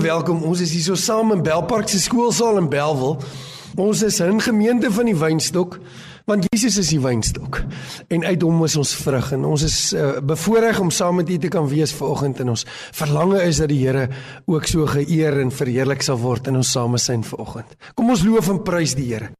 Baie welkom. Ons is hier so saam in Belpark se skoolsaal in Belwel. Ons is 'n gemeente van die wynstok want Jesus is die wynstok en uit hom is ons vrug en ons is uh, bevoorreg om saam met u te kan wees vanoggend en ons verlange is dat die Here ook so geëer en verheerlik sal word in ons samesyn vanoggend. Kom ons loof en prys die Here.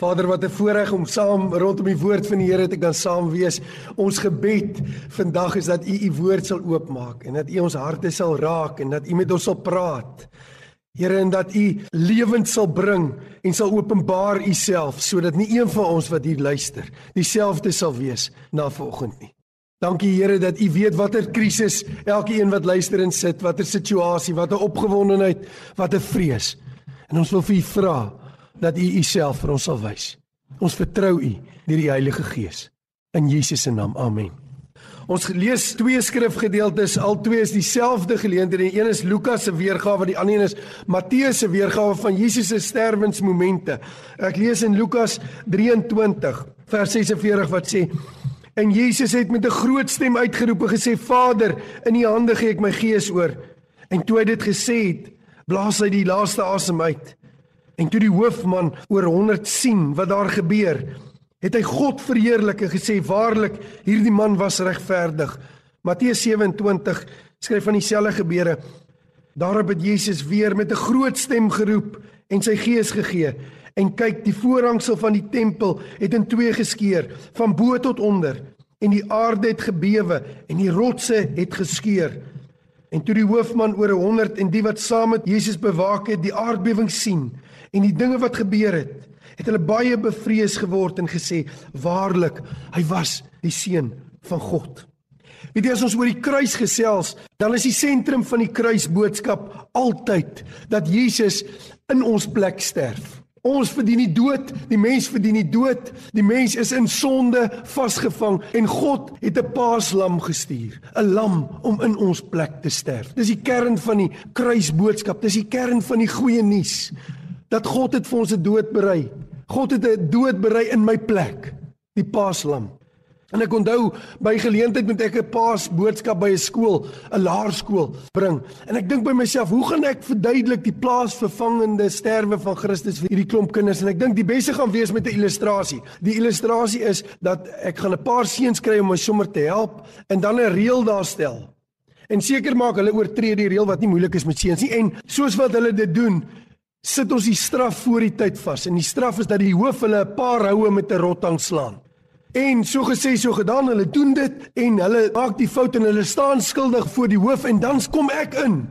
Vader, wat 'n voorreg om saam rondom die woord van die Here te kan saam wees. Ons gebed vandag is dat U U woord sal oopmaak en dat U ons harte sal raak en dat U met ons sal praat. Here, en dat U lewend sal bring en sal openbaar U self sodat nie een van ons wat hier luister dieselfde sal wees na vanoggend nie. Dankie Here dat U weet watter krisis elkeen wat luister en sit, watter situasie, watter opgewondenheid, watter vrees. En ons wil vir U vra dat U U self vir ons sal wys. Ons vertrou U deur die Heilige Gees. In Jesus se naam. Amen. Ons lees twee skrifgedeeltes, al twee is dieselfde geleentheid. Die een is Lukas se weergawe, die ander een is Matteus se weergawe van Jesus se sterwensmomente. Ek lees in Lukas 23 vers 46 wat sê: En Jesus het met 'n groot stem uitgeroep en gesê: Vader, in U hande gee ek my gees oor. En toe hy dit gesê het, blaas hy die laaste asem uit. En toe die hoofman oor 100 sien wat daar gebeur, het hy God verheerlik en gesê: "Waarlik, hierdie man was regverdig." Matteus 27 skryf van dieselfde gebeure. Daarop het Jesus weer met 'n groot stem geroep en sy gees gegee. En kyk, die voorhangsel van die tempel het in twee geskeur, van bo tot onder, en die aarde het gebewe en die rotse het geskeur. En toe die hoofman oor 100 en die wat saam met Jesus bewaak het, die aardbewing sien, en die dinge wat gebeur het, het hulle baie bevrees geword en gesê: "Waarlik, hy was die seun van God." Weet jy as ons oor die kruis gesels, dan is die sentrum van die kruisboodskap altyd dat Jesus in ons plek sterf. Ons verdien nie dood, die mens verdien nie dood. Die mens is in sonde vasgevang en God het 'n paaslam gestuur, 'n lam om in ons plek te sterf. Dis die kern van die kruisboodskap, dis die kern van die goeie nuus dat God het vir ons 'n dood berei. God het 'n dood berei in my plek, die paaslam. En ek onthou by geleentheid moet ek 'n paas boodskap by 'n skool, 'n laerskool bring. En ek dink by myself, hoe gaan ek verduidelik die plaasvervangende sterwe van Christus vir hierdie klomp kinders? En ek dink die beste gaan wees met 'n illustrasie. Die illustrasie is dat ek gaan 'n paar seuns kry om my sommer te help en dan 'n reël daar stel. En seker maak hulle oortree die reël wat nie moeilik is met seuns nie. En soos wat hulle dit doen, sit ons die straf voor die tyd vas. En die straf is dat die hoof hulle 'n paar houe met 'n rotang slaan. En so gesê so gedaan, hulle doen dit en hulle maak die fout en hulle staan skuldig voor die hoof en dan kom ek in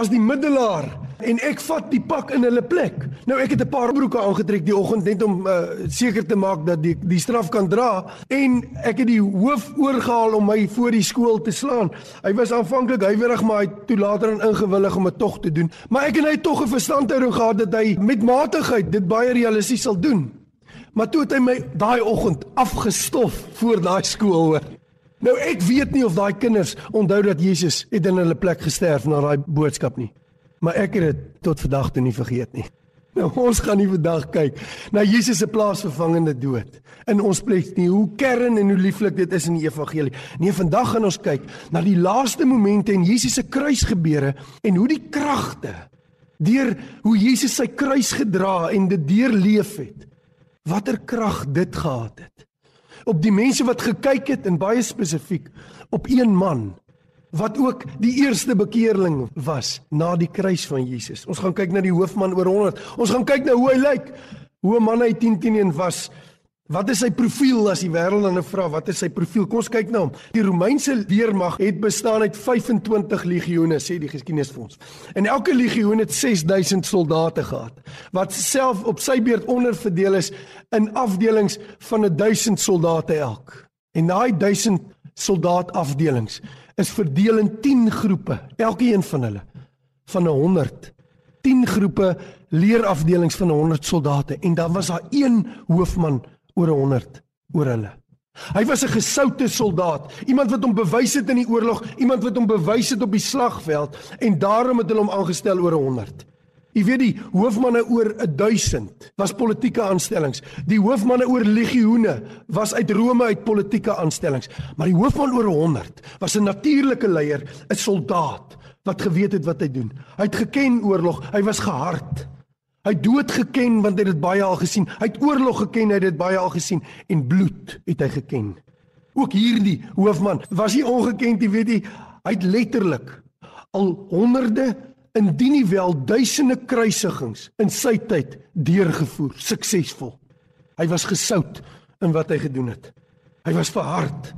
as die middelaar en ek vat die pak in hulle plek. Nou ek het 'n paar broeke aangetrek die oggend net om uh, seker te maak dat die die straf kan dra en ek het die hoof oorgehaal om my voor die skool te slaan. Hy was aanvanklik huiwerig maar hy toe later ingewillig om dit tog te doen. Maar ek en hy het tog 'n verstandhouding gehad dat hy met matigheid dit baie realisties sal doen. Maar toe het hy my daai oggend afgestof voor daai skool hoor. Nou ek weet nie of daai kinders onthou dat Jesus het in hulle plek gesterf na daai boodskap nie. Maar ek het dit tot vandag toe nie vergeet nie. Nou ons gaan nie vandag kyk na Jesus se plaasvervangende dood in ons plek nie. Hoe kern en hoe lieflik dit is in die evangelie. Nee, vandag gaan ons kyk na die laaste momente in Jesus se kruisgebeure en hoe die kragte deur hoe Jesus sy kruis gedra en dit deurleef het watter krag dit gehad het. Op die mense wat gekyk het en baie spesifiek op een man wat ook die eerste bekeerling was na die kruis van Jesus. Ons gaan kyk na die hoofman oor 100. Ons gaan kyk na hoe hy lyk. Hoe 'n man hy 10 teen 1 was Wat is sy profiel as die wêreld dan vra wat is sy profiel? Kom ons kyk na hom. Die Romeinse weermag het bestaan uit 25 legioene sê die geskiedenis vir ons. En elke legioen het 6000 soldate gehad wat self op sy beurt onderverdeel is in afdelings van 1000 soldate elk. En daai 1000 soldaat afdelings is verdeel in 10 groepe, elkeen van hulle van 100. 10 groepe leerafdelings van 100 soldate en dan was daar een hoofman oor 100 oor hulle. Hy was 'n gesoute soldaat, iemand wat hom bewys het in die oorlog, iemand wat hom bewys het op die slagveld en daarom het hulle hom aangestel oor 100. Jy weet die hoofmanne oor 1000 was politieke aanstellings. Die hoofmanne oor legioene was uit Rome uit politieke aanstellings, maar die hoofman oor 100 was 'n natuurlike leier, 'n soldaat wat geweet het wat hy doen. Hy het geken oorlog, hy was gehard. Hy het dood geken want hy het dit baie al gesien. Hy het oorlog geken, hy het dit baie al gesien en bloed het hy geken. Ook hierdie hoofman was nie ongekend, jy weet jy, hy het letterlik al honderde indien nie wel duisende kruisigings in sy tyd deurgevoer, suksesvol. Hy was gesout in wat hy gedoen het. Hy was verhard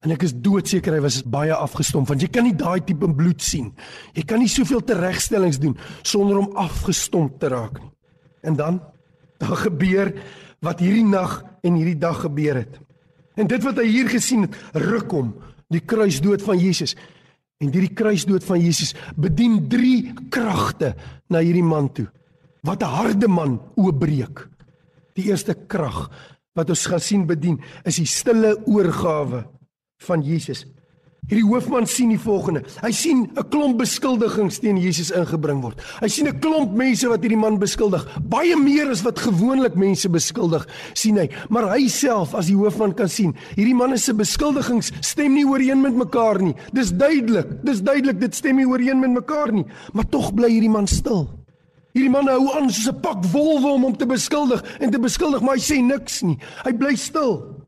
en ek is doodseker hy was baie afgestomp want jy kan nie daai tipe bloed sien. Jy kan nie soveel teregstellings doen sonder om afgestomp te raak nie. En dan dan gebeur wat hierdie nag en hierdie dag gebeur het. En dit wat hy hier gesien het, ruk hom, die kruisdood van Jesus. En hierdie kruisdood van Jesus bedien drie kragte na hierdie man toe. Wat 'n harde man oopbreek. Die eerste krag wat ons gaan sien bedien is die stille oorgawe van Jesus Hierdie hoofman sien die volgende. Hy sien 'n klomp beskuldigings teen Jesus ingebring word. Hy sien 'n klomp mense wat hierdie man beskuldig. Baie meer as wat gewoonlik mense beskuldig, sien hy. Maar hy self as die hoofman kan sien, hierdie manne se beskuldigings stem nie ooreen met mekaar nie. Dis duidelik. Dis duidelik dit stem nie ooreen met mekaar nie. Maar tog bly hierdie man stil. Hierdie man hou aan soos 'n pak wolwe om hom te beskuldig en te beskuldig, maar hy sê niks nie. Hy bly stil.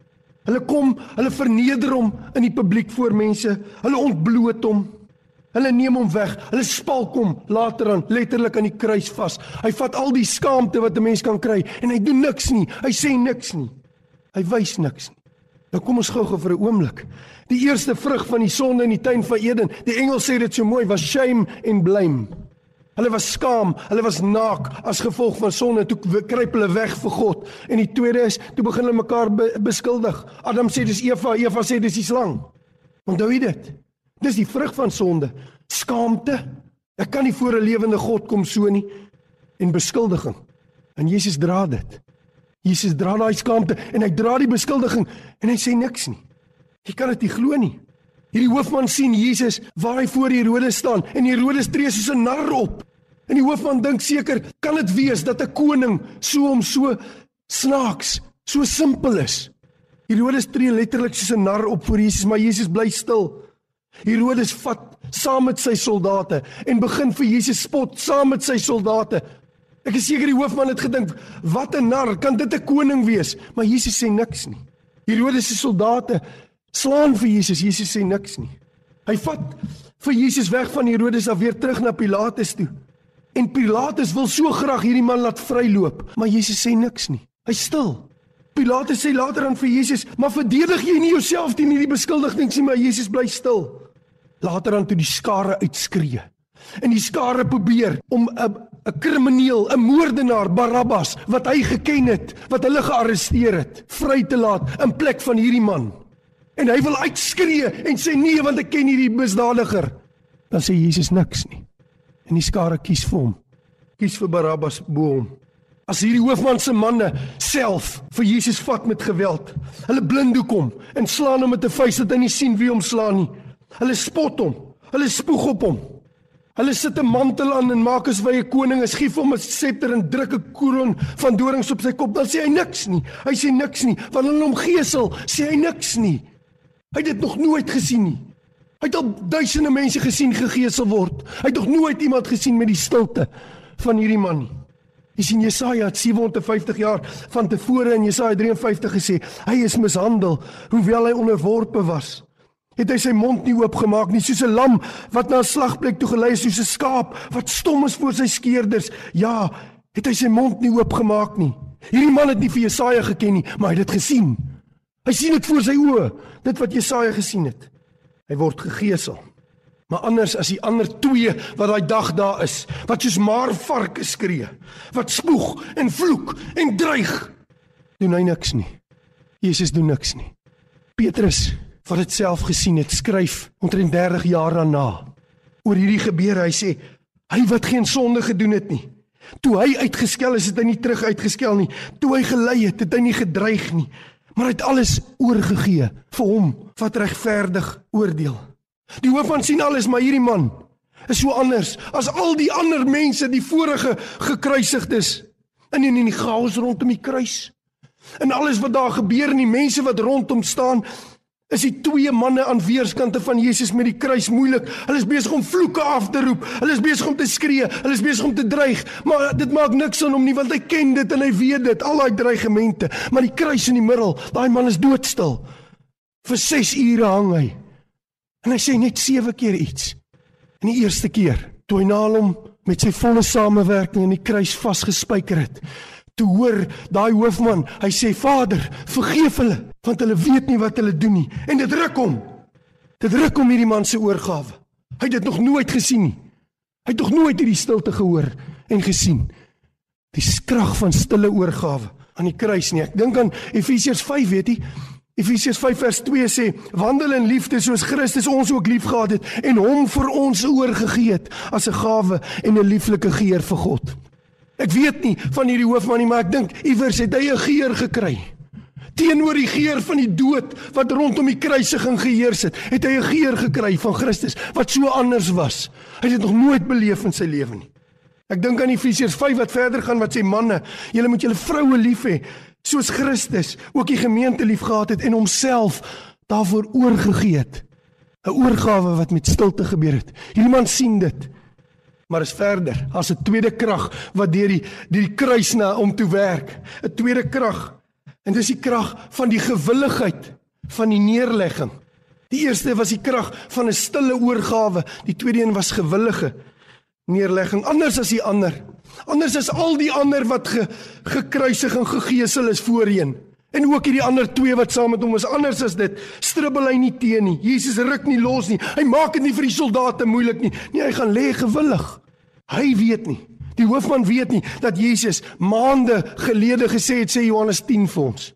Hulle kom, hulle verneder hom in die publiek voor mense. Hulle ontbloot hom. Hulle neem hom weg. Hulle spalk hom later aan letterlik aan die kruis vas. Hy vat al die skaamte wat 'n mens kan kry en hy doen niks nie. Hy sê niks nie. Hy wys niks nie. Nou kom ons gou-gou vir 'n oomblik. Die eerste vrug van die sonde in die tuin van Eden. Die engel sê dit so mooi, was shame en blame. Hulle was skaam, hulle was naak as gevolg van sonde. Toe kruip hulle weg vir God. En die tweede is, toe begin hulle mekaar be beskuldig. Adam sê dis Eva, Eva sê dis die slang. Onthou jy dit? Dis die vrug van sonde. Skaamte. Ek kan nie voor 'n lewende God kom so nie en beskuldiging. En Jesus dra dit. Jesus dra daai skaamte en hy dra die beskuldiging en hy sê niks nie. Jy kan dit nie glo nie. Hierdie hoofman sien Jesus waar hy voor Herodes staan en Herodes tree soos 'n nar op. En die hoofman dink seker, kan dit wees dat 'n koning so om so snaaks, so simpel is? Herodes tree letterlik soos 'n nar op voor Jesus, maar Jesus bly stil. Herodes vat saam met sy soldate en begin vir Jesus spot saam met sy soldate. Ek is seker die hoofman het gedink, wat 'n nar, kan dit 'n koning wees? Maar Jesus sê niks nie. Herodes se soldate slaan vir Jesus. Jesus sê niks nie. Hy vat vir Jesus weg van Herodes af weer terug na Pilatus toe. En Pilatus wil so graag hierdie man laat vryloop, maar Jesus sê niks nie. Hy stil. Pilatus sê later aan vir Jesus, "Maar verdedig jy nie jouself teen hierdie beskuldigings nie?" Maar Jesus bly stil. Later aan toe die skare uitskree. En die skare probeer om 'n 'n krimineel, 'n moordenaar Barabbas wat hy geken het, wat hulle gearresteer het, vry te laat in plek van hierdie man. En hy wil uitskree en sê nee want ek ken hierdie misdadiger. Dan sê Jesus niks nie. En die skare kies vir hom. Kies vir Barabbas bo hom. As hierdie hoofman se manne self vir Jesus vat met geweld. Hulle blinddoek hom en slaan hom met 'n vuis dat hy nie sien wie hom slaan nie. Hulle spot hom. Hulle spoeg op hom. Hulle sit 'n mantel aan en maak asof hy 'n koning is, gee hom 'n septer en druk 'n kroon van dorings op sy kop. Dan sê hy niks nie. Hy sê niks nie. Wanneer hulle hom gesel, sê hy niks nie. Hy het dit nog nooit gesien nie. Hy het al duisende mense gesien gegeesel word. Hy het nog nooit iemand gesien met die stilte van hierdie man nie. Jy sien Jesaja het 750 jaar van tevore in Jesaja 53 gesê, hy is mishandel hoewel hy onderworpe was. Het hy sy mond nie oopgemaak nie soos 'n lam wat na 'n slagplek toe gelei is soos 'n skaap wat stom is voor sy skeerders. Ja, het hy sy mond nie oopgemaak nie. Hierdie man het nie vir Jesaja geken nie, maar hy het dit gesien. Hy sien dit voor sy oë, dit wat Jesaja gesien het. Hy word gegeesel. Maar anders as die ander twee wat daai dag daar is, wat soos maar varke skree, wat spoeg en vloek en dreig, doen hy niks nie. Jesus doen niks nie. Petrus, wat dit self gesien het, skryf omtrent 30 jaar daarna oor hierdie gebeure. Hy sê hy wat geen sonde gedoen het nie. Toe hy uitgeskel is, het hy nie terug uitgeskel nie. Toe hy gelei het, het hy nie gedreig nie maar hy het alles oorgegee vir hom wat regverdig oordeel. Die hoofman sien alles, maar hierdie man is so anders as al die ander mense die vorige gekruisigdes in in die chaos rondom die kruis. En alles wat daar gebeur en die mense wat rondom staan, is die twee manne aan weerskante van Jesus met die kruis moeilik. Hulle is besig om vloeke af te roep. Hulle is besig om te skree. Hulle is besig om te dreig. Maar dit maak niks aan hom nie want hy ken dit en hy weet dit, al daai dreigemente. Maar die kruis in die middel, daai man is doodstil. Vir 6 ure hang hy. En hy sê net 7 keer iets. En die eerste keer, toe hy na hom met sy volle samewerking in die kruis vasgespijker het, toe hoor daai hoofman, hy sê Vader, vergeef hulle, want hulle weet nie wat hulle doen nie. En dit ruk hom. Dit ruk hom hierdie man se oorgawe. Hy het dit nog nooit gesien nie. Hy het nog nooit hierdie stilte gehoor en gesien. Die krag van stille oorgawe aan die kruis nie. Ek dink aan Efesiërs 5, weet jy? Efesiërs 5 vers 2 sê: "Wandel in liefde soos Christus ons ook liefgehad het en hom vir ons oorgegee het as 'n gawe en 'n lieflike geur vir God." Ek weet nie van hierdie hoofman nie, maar ek dink iewers het hy 'n geur gekry. Teenoor die geur van die dood wat rondom die kruisiging geheers het, het hy 'n geur gekry van Christus wat so anders was. Hy het dit nog nooit beleef in sy lewe nie. Ek dink aan Efesiërs 5 wat verder gaan wat sê manne, julle moet julle vroue lief hê soos Christus ook die gemeente liefgehad het en homself daarvoor oorgegee het. 'n Oorgawe wat met stilte gebeur het. Hierdie man sien dit maar is verder as 'n tweede krag wat deur die die kruis na om toe werk 'n tweede krag en dis die krag van die gewilligheid van die neerlegging die eerste was die krag van 'n stille oorgawe die tweede een was gewillige neerlegging anders as die ander anders as al die ander wat ge, gekruisig en gegeesel is voorheen En ook hierdie ander twee wat saam met hom was, anders as dit, stribbel hy nie teen nie. Jesus ruk nie los nie. Hy maak dit nie vir die soldate moeilik nie. Nee, hy gaan lê gewillig. Hy weet nie. Die hoofman weet nie dat Jesus maande gelede gesê het sê Johannes 10 vir ons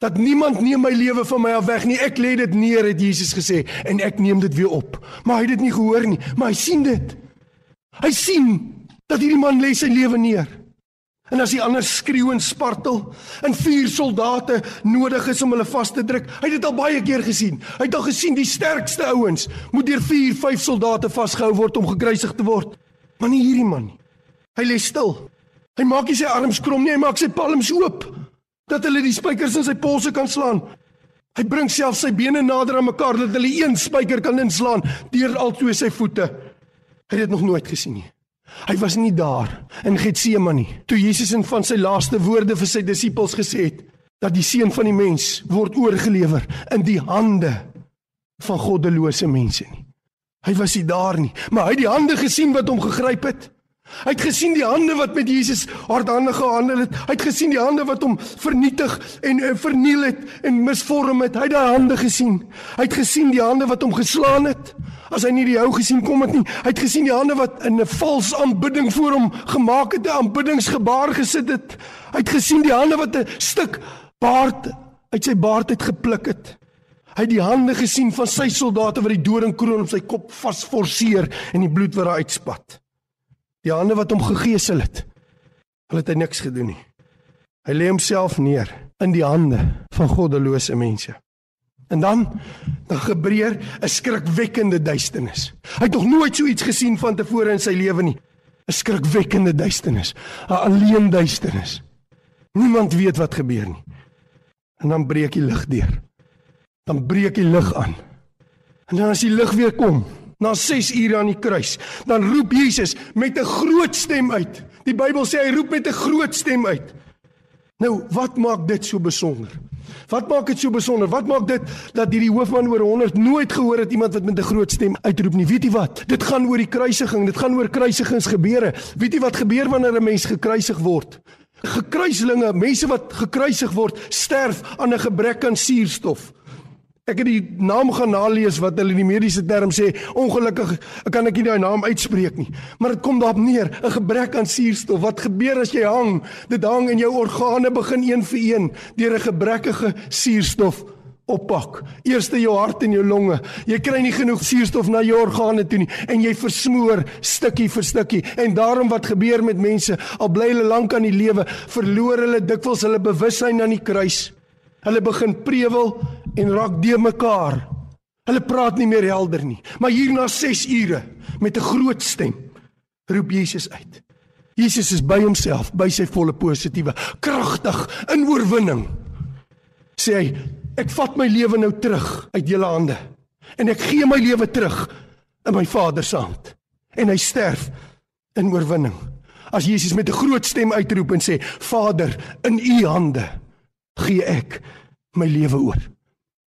dat niemand neem my lewe van my af weg nie. Ek lê dit neer het Jesus gesê en ek neem dit weer op. Maar hy het dit nie gehoor nie, maar hy sien dit. Hy sien dat hierdie man lê sy lewe neer. En as die ander skreeu en spartel en vier soldate nodig is om hulle vas te druk. Hy het dit al baie keer gesien. Hy het al gesien die sterkste ouens moet deur 4, 5 soldate vasgehou word om gekruisig te word. Maar nie hierdie man nie. Hy lê stil. Hy maak nie sy arms krom nie, hy maak sy palms oop dat hulle die spykers in sy polse kan slaan. Hy bring self sy bene nader aan mekaar dat hulle een spyker kan inslaan deur altoe sy voete. Hy het dit nog nooit gesien nie. Hy was nie daar in Getsemane toe Jesus in van sy laaste woorde vir sy disippels gesê het dat die seun van die mens word oorgelewer in die hande van goddelose mense nie. Hy was nie daar nie, maar hy het die hande gesien wat hom gegryp het. Hy het gesien die hande wat met Jesus hardhandig gehandel het. Hy het gesien die hande wat hom vernietig en uh, verniel het en misvorm het. Hy het daai hande gesien. Hy het gesien die hande wat hom geslaan het. As hy nie die hou gesien kom het nie. Hy het gesien die hande wat in 'n vals aanbidding voor hom gemaak het, 'n aanbiddingsgebaar gesit het. Hy het gesien die hande wat 'n stuk baard uit sy baard uit gepluk het. Hy het die hande gesien van sy soldate wat die doringkroon op sy kop vasforceer en die bloed wat daar uitspat. Die hande wat hom gegeesel het. Hulle het hy niks gedoen nie. Hy lê homself neer in die hande van goddelose mense. En dan dan gebreer 'n skrikwekkende duisternis. Hy het nog nooit so iets gesien van tevore in sy lewe nie. 'n Skrikwekkende duisternis, 'n alleen duisternis. Niemand weet wat gebeur nie. En dan breek die lig deur. Dan breek die lig aan. En dan as die lig weer kom, na 6 ure aan die kruis, dan roep Jesus met 'n groot stem uit. Die Bybel sê hy roep met 'n groot stem uit. Nou, wat maak dit so besonder? Wat maak dit so besonder? Wat maak dit dat hierdie hoofman oor 100 nooit gehoor het iemand wat met 'n groot stem uitroep nie? Weet jy wat? Dit gaan oor die kruisiging, dit gaan oor kruisigingsgebeure. Weet jy wat gebeur wanneer 'n mens gekruisig word? Gekruislinge, mense wat gekruisig word, sterf aan 'n gebrek aan suurstof. Ek het die naam gaan nalees wat hulle in die mediese term sê, ongelukkig kan ek nie daai naam uitspreek nie. Maar dit kom daarop neer, 'n gebrek aan suurstof. Wat gebeur as jy hang? Dit hang en jou organe begin een vir een deur 'n gebrekkige suurstof oppak. Eerste jou hart en jou longe. Jy kry nie genoeg suurstof na jou organe toe nie en jy versmoor stukkie vir stukkie. En daarom wat gebeur met mense, al bly hulle lank aan die lewe, verloor hulle dikwels hulle bewussyn aan die kruis. Hulle begin prewel en raak de mekaar. Hulle praat nie meer helder nie. Maar hier na 6 ure met 'n groot stem roep Jesus uit. Jesus is by homself, by sy volle positiewe, kragtig in oorwinning. Sê hy, ek vat my lewe nou terug uit julle hande en ek gee my lewe terug in my Vader se hand. En hy sterf in oorwinning. As Jesus met 'n groot stem uitroep en sê, Vader, in u hande gee ek my lewe oor.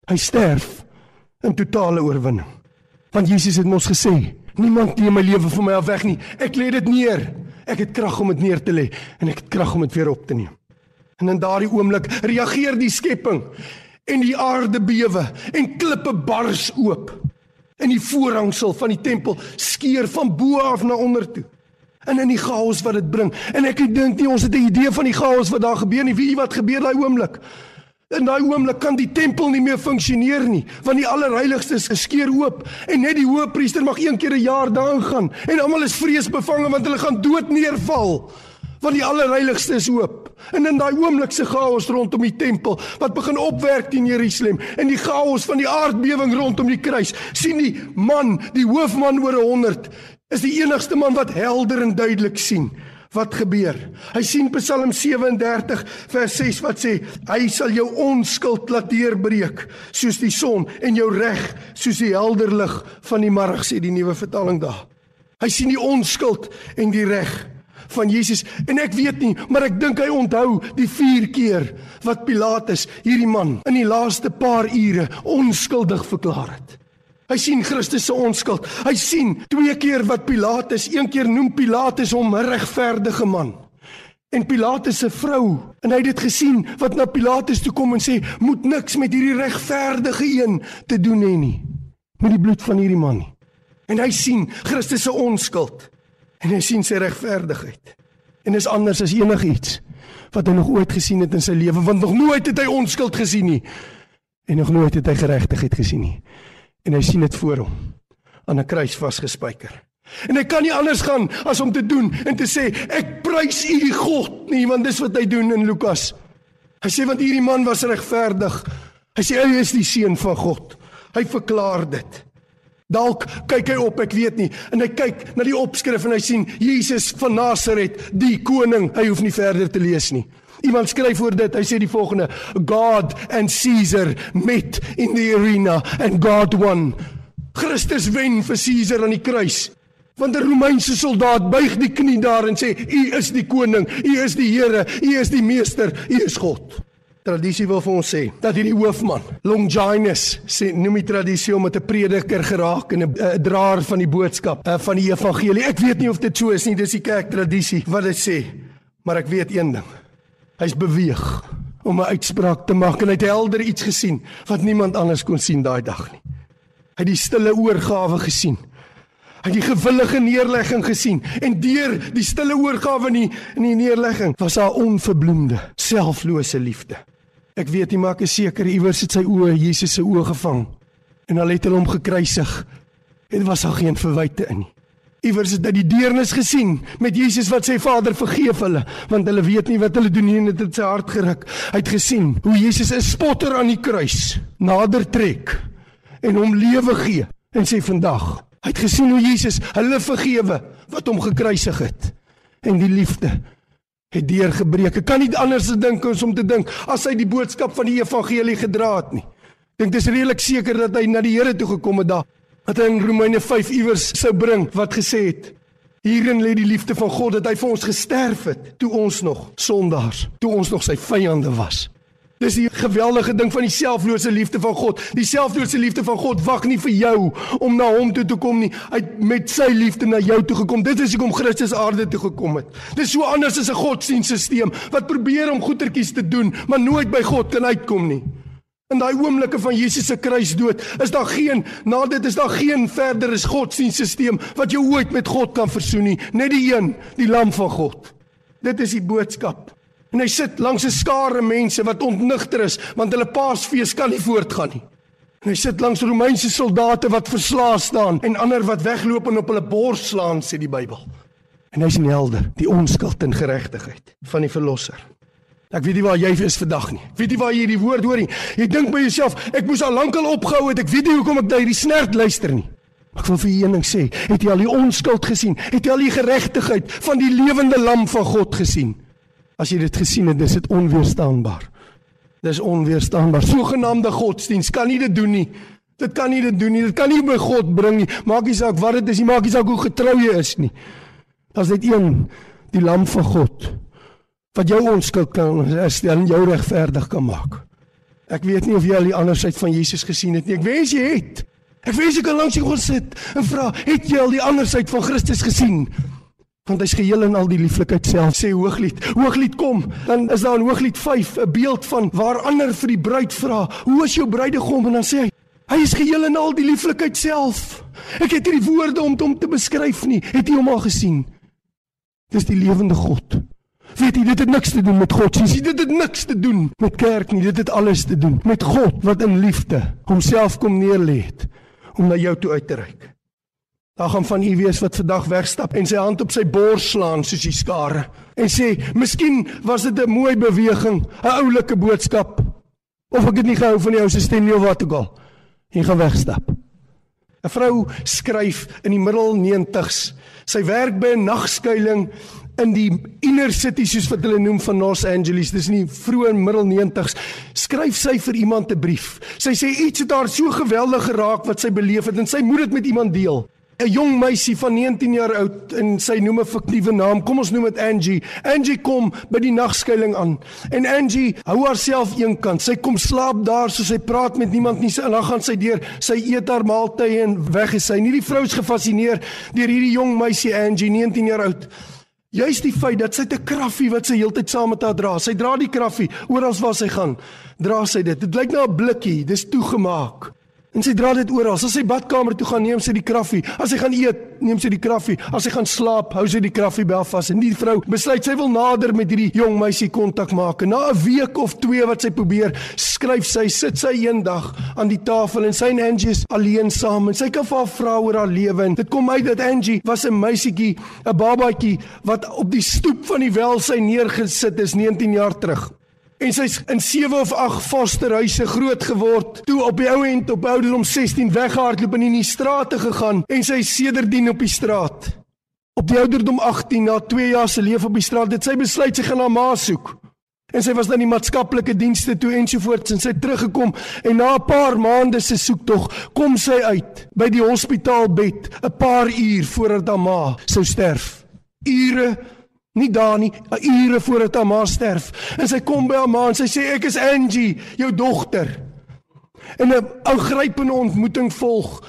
Hy sterf in totale oorwinning. Want Jesus het mos gesê, niemand neem my lewe van my af weg nie. Ek lê dit neer. Ek het krag om dit neer te lê en ek het krag om dit weer op te neem. En in daardie oomblik reageer die skepping en die aarde bewe en klippe bars oop. En die voorhangsel van die tempel skeur van bo af na onder toe. En in die chaos wat dit bring. En ek dink nie ons het 'n idee van die chaos wat daar gebeur nie. Wie wat gebeur daai oomblik? In daai oomblik kan die tempel nie meer funksioneer nie, want die allerheiligste is geskeur oop en net die hoëpriester mag een keer 'n jaar daarin gaan en almal is vreesbevange want hulle gaan dood neerval want die allerheiligste is oop. En in daai oomblik se chaos rondom die tempel wat begin opwerk teen Jerusalem en die chaos van die aardbewing rondom die kruis, sien die man, die hoofman oor 100, is die enigste man wat helder en duidelik sien wat gebeur. Hy sien Psalm 37 vers 6 wat sê hy sal jou onskuld laat deurbreek soos die son en jou reg soos die helder lig van die môre sê die nuwe vertaling daar. Hy sien die onskuld en die reg van Jesus en ek weet nie maar ek dink hy onthou die 4 keer wat Pilatus hierdie man in die laaste paar ure onskuldig verklaar het. Hy sien Christus se onskuld. Hy sien twee keer wat Pilatus, een keer noem Pilatus hom 'n regverdige man. En Pilatus se vrou, en hy het dit gesien wat na Pilatus toe kom en sê, "Moet niks met hierdie regverdige een te doen hê nie. Met die bloed van hierdie man nie." En hy sien Christus se onskuld. En hy sien sy regverdigheid. En is anders as enigiets wat hy nog ooit gesien het in sy lewe, want nog nooit het hy onskuld gesien nie. En nog nooit het hy geregtigheid gesien nie. En hy sien dit voor hom aan 'n kruis vasgespijker. En hy kan nie anders gaan as om te doen en te sê ek prys U God nie, want dis wat hy doen in Lukas. Hy sê want hierdie man was regverdig. Hy sê hy is die seun van God. Hy verklaar dit. Dalk kyk hy op, ek weet nie, en hy kyk na die opskrif en hy sien Jesus van Nasaret, die koning. Hy hoef nie verder te lees nie. Iemand skryf oor dit. Hy sê die volgende: God and Caesar met in the arena and God won. Christus wen vir Caesar aan die kruis. Want 'n Romeinse soldaat buig die knie daar en sê: "U is die koning, U is die Here, U is die meester, U is God." Tradisie wil vir ons sê dat hierdie hoofman, Longinus, sê noem die tradisie om met 'n prediker geraak en 'n uh, draer van die boodskap uh, van die evangelie. Ek weet nie of dit so is nie, dis die kerk tradisie wat dit sê, maar ek weet een ding. Hy's beweeg om 'n uitspraak te maak en hy het helder iets gesien wat niemand anders kon sien daai dag nie. Hy het die stille oorgawe gesien. Hy het die gewillige neerlegging gesien en deur die stille oorgawe in die, in die neerlegging was haar onverbloemde, selflose liefde. Ek weet nie maar ek is seker iewers het sy oë Jesus se oë gevang en al het hulle hom gekruisig en was daar geen verwyte in nie. Iewers het hy die deernis gesien met Jesus wat sê Vader vergeef hulle want hulle weet nie wat hulle doen nie en dit het sy hart geruk. Hy het gesien hoe Jesus 'n spotter aan die kruis nader trek en hom lewe gee en sê vandag hy het gesien hoe Jesus hulle vergewe wat hom gekruisig het en die liefde het deurgebreek. Ek kan nie anders dink as om te dink as hy die boodskap van die evangelie gedra het nie. Dink dis redelik seker dat hy na die Here toe gekom het daar. Wat hy in Romeine 5 iewers sou bring wat gesê het Hierin lê die liefde van God dat hy vir ons gesterf het toe ons nog sondaars, toe ons nog sy vyande was. Dis die geweldige ding van die selflose liefde van God. Die selflose liefde van God wag nie vir jou om na hom toe te kom nie. Hy met sy liefde na jou toe gekom. Dit is hoekom Christus aarde toe gekom het. Dis so anders as 'n godsdienstelsel wat probeer om goetertjies te doen, maar nooit by God kan uitkom nie. In daai oomblikke van Jesus se kruisdood, is daar geen na dit is daar geen verdere godsdienstelsel wat jou ooit met God kan versoen nie, net die een, die lam van God. Dit is die boodskap. En hy sit langs 'n skare mense wat ontnigter is want hulle Paasfees kan nie voortgaan nie. En hy sit langs Romeinse soldate wat verslae staan en ander wat wegloop en op hulle bors slaan sê die Bybel. En hy's 'n helder, die onskuld en geregtigheid van die verlosser. Ek weet nie waar jy is vandag nie. Ek weet nie waar jy hierdie woord hoor nie. Jy dink by jouself, ek moes al lankal opgehou het. Ek weet nie hoekom ek daai snert luister nie. Ek wil vir een ding sê, het jy al die onskuld gesien? Het jy al die geregtigheid van die lewende lam van God gesien? As jy dit gesien het, dis dit onweerstaanbaar. Dis onweerstaanbaar. Sogenaamde godsdiens kan nie dit doen nie. Dit kan nie dit doen nie. Dit kan nie by God bring nie. Maak nie saak wat dit is nie, maak nie saak hoe getrou jy is nie. Daar's net een, die lam van God wat jou onskuld kan herstel en jou regverdig kan maak. Ek weet nie of jy al die ander sy van Jesus gesien het nie. Ek wens jy het. Ek wens jy kan langs hom sit en vra, het jy al die ander sy van Christus gesien? want hy's geheel in al die lieflikheid self sê hooglied hooglied kom dan is daar in hooglied 5 'n beeld van waar ander vir die bruid vra hoe is jou bruidegom en dan sê hy hy is geheel in al die lieflikheid self ek het hierdie woorde om hom te beskryf nie het jy hom al gesien dis die lewende god weet jy dit het niks te doen met god sien dit het niks te doen met kerk nie dit het alles te doen met god wat in liefde homself kom neerlê het om na jou toe uit te reik Daar gaan van u wees wat vandag wegstap en sy hand op sy bors slaan soos die skare en sê, "Miskien was dit 'n mooi beweging, 'n oulike boodskap of ek het nie gehou van die ou se stem nie of wat ook al." En gaan wegstap. 'n Vrou skryf in die middel 90s. Sy werk by 'n nagskuiling in die inner city soos wat hulle noem van Los Angeles. Dis in die vroeë middel 90s. Skryf sy vir iemand 'n brief. Sy sê iets het haar so geweldig geraak wat sy beleef het en sy moet dit met iemand deel. 'n jong meisie van 19 jaar oud en sy noem 'n fiktiewe naam. Kom ons noem dit Angie. Angie kom by die nagskuiling aan. En Angie hou haarself eenkant. Sy kom slaap daar so sy praat met niemand nie. En dan gaan sy deur. Sy eet haar maaltye en weg is sy. Nie die vrou is gefassineer deur hierdie jong meisie Angie, 19 jaar oud. Juist die feit dat sy 'n kraffie wat sy heeltyd saam met haar dra. Sy dra die kraffie oral waar sy gaan. Dra sy dit. Dit lyk na 'n blikkie. Dis toegemaak. En sy dra dit oral. As sy badkamer toe gaan, neem sy die kraffie. As sy gaan eet, neem sy die kraffie. As sy gaan slaap, hou sy die kraffie bel vas. En die vrou besluit sy wil nader met hierdie jong meisie kontak maak. En na 'n week of 2 wat sy probeer, skryf sy, sit sy eendag aan die tafel en sy en Angie is alleen saam en sy kan vir haar vra oor haar lewe. En dit kom uit dat Angie was 'n meisietjie, 'n babatjie wat op die stoep van die welsyn neergesit is 19 jaar terug. En sy's in 7 of 8 fosterhuise groot geword. Toe op die ou end op ouderdom 16 weggehardloop en in die strate gegaan en sy sedertdien op die straat. Op die ouderdom 18 na 2 jaar se lewe op die straat, het sy besluit sy gaan haar ma soek. En sy was dan die maatskaplike dienste toe ensovoorts en sy teruggekom en na 'n paar maande se soektog kom sy uit by die hospitaalbed 'n paar uur voordat haar ma sou sterf. Ure Nie daar nie, ure voordat haar ma sterf. En sy kom by haar ma en sy sê ek is Angie, jou dogter. En 'n ou grypende ontmoeting volg.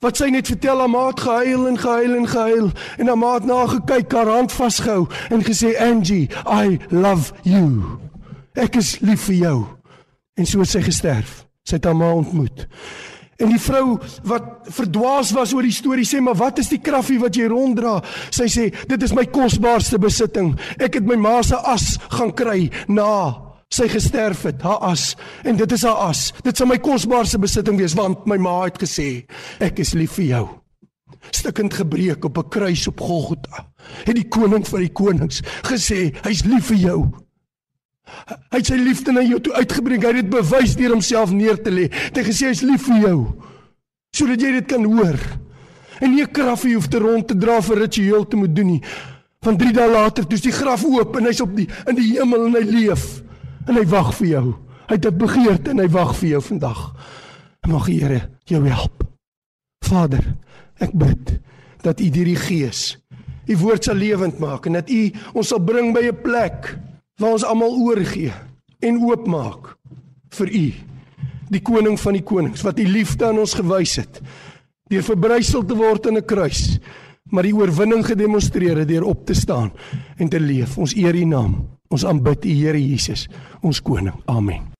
Wat sy net vertel haar ma het gehuil en gehuil en gehuil en haar ma het na gekyk, haar hand vasgehou en gesê Angie, I love you. Ek is lief vir jou. En so het sy gesterf. Sy het haar ma ontmoet. En die vrou wat verdwaas was oor die storie sê, "Maar wat is die kraffie wat jy ronddra?" Sy sê, "Dit is my kosbaarste besitting. Ek het my ma se as gaan kry na sy gesterf het, haar as, en dit is haar as. Dit sal my kosbaarste besitting wees want my ma het gesê, "Ek is lief vir jou." Stukkend gebreek op 'n kruis op Golgotha. Het die koning van die konings gesê, "Hy's lief vir jou." Hy het sy liefde na jou toe uitgebring. Hy het dit bewys deur homself neer te lê. Hy het gesê hy's lief vir jou. Sodat jy dit kan hoor. En nie 'n kraffie hoef te rond te dra vir ritueel te moet doen nie. Van 3 dae later, toe's die graf oop en hy's op die in die hemel en hy leef en hy wag vir jou. Hy het 'n begeerte en hy wag vir jou vandag. Mag die Here jou help. Vader, ek bid dat U deur die Gees U woord sal lewend maak en dat U ons sal bring by 'n plek waar ons almal oorgee en oopmaak vir u die koning van die konings wat u liefde aan ons gewys het deur verbrysel te word in 'n kruis maar die oorwinning gedemonstreer het deur op te staan en te leef. Ons eer u naam. Ons aanbid u Here Jesus ons koning. Amen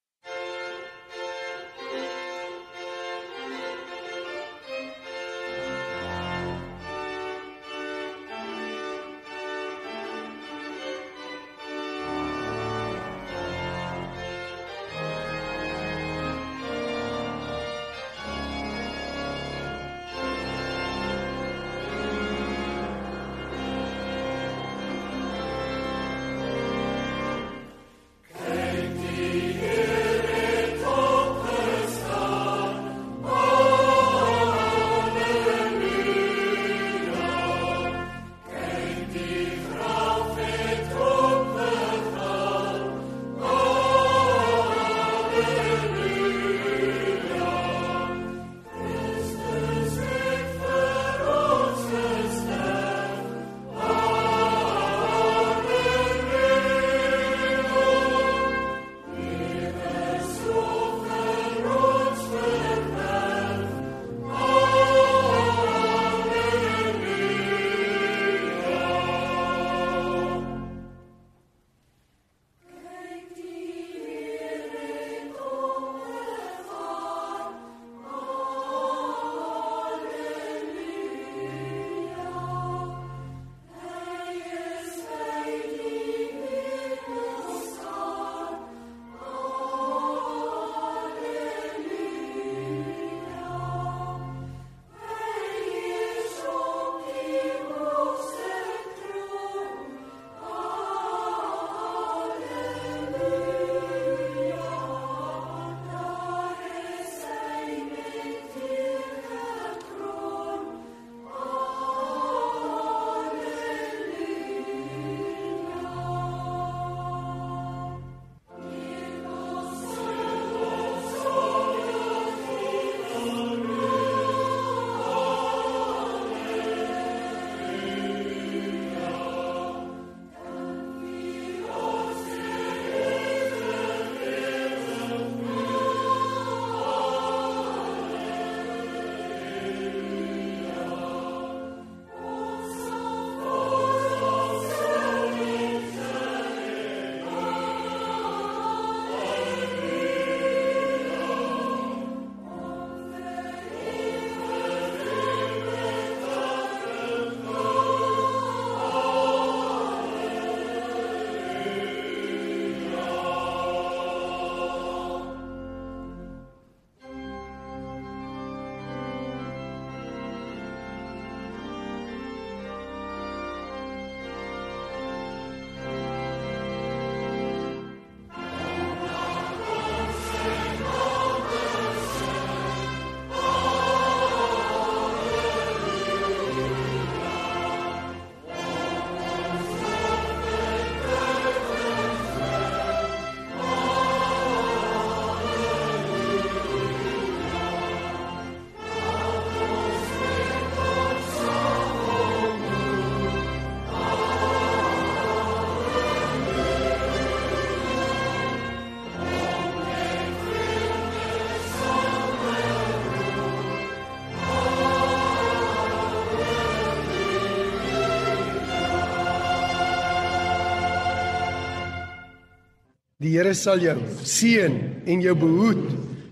Die Here sal jou seën en jou behoed.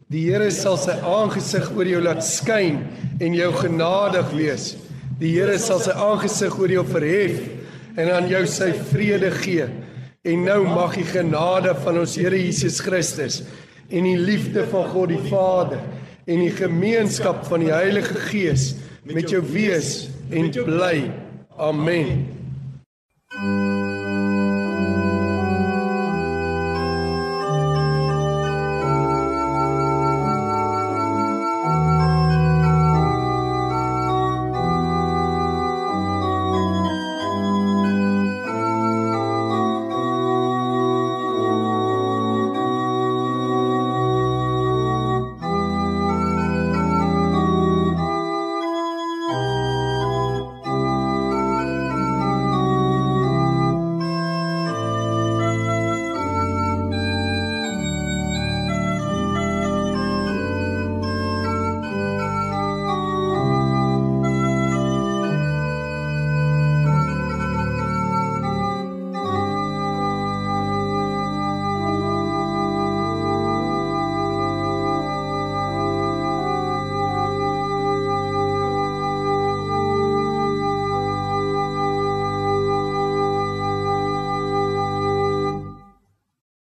Die Here sal sy aangesig oor jou laat skyn en jou genadig wees. Die Here sal sy aangesig oor jou verhef en aan jou sy vrede gee. En nou mag die genade van ons Here Jesus Christus en die liefde van God die Vader en die gemeenskap van die Heilige Gees met jou wees en bly. Amen.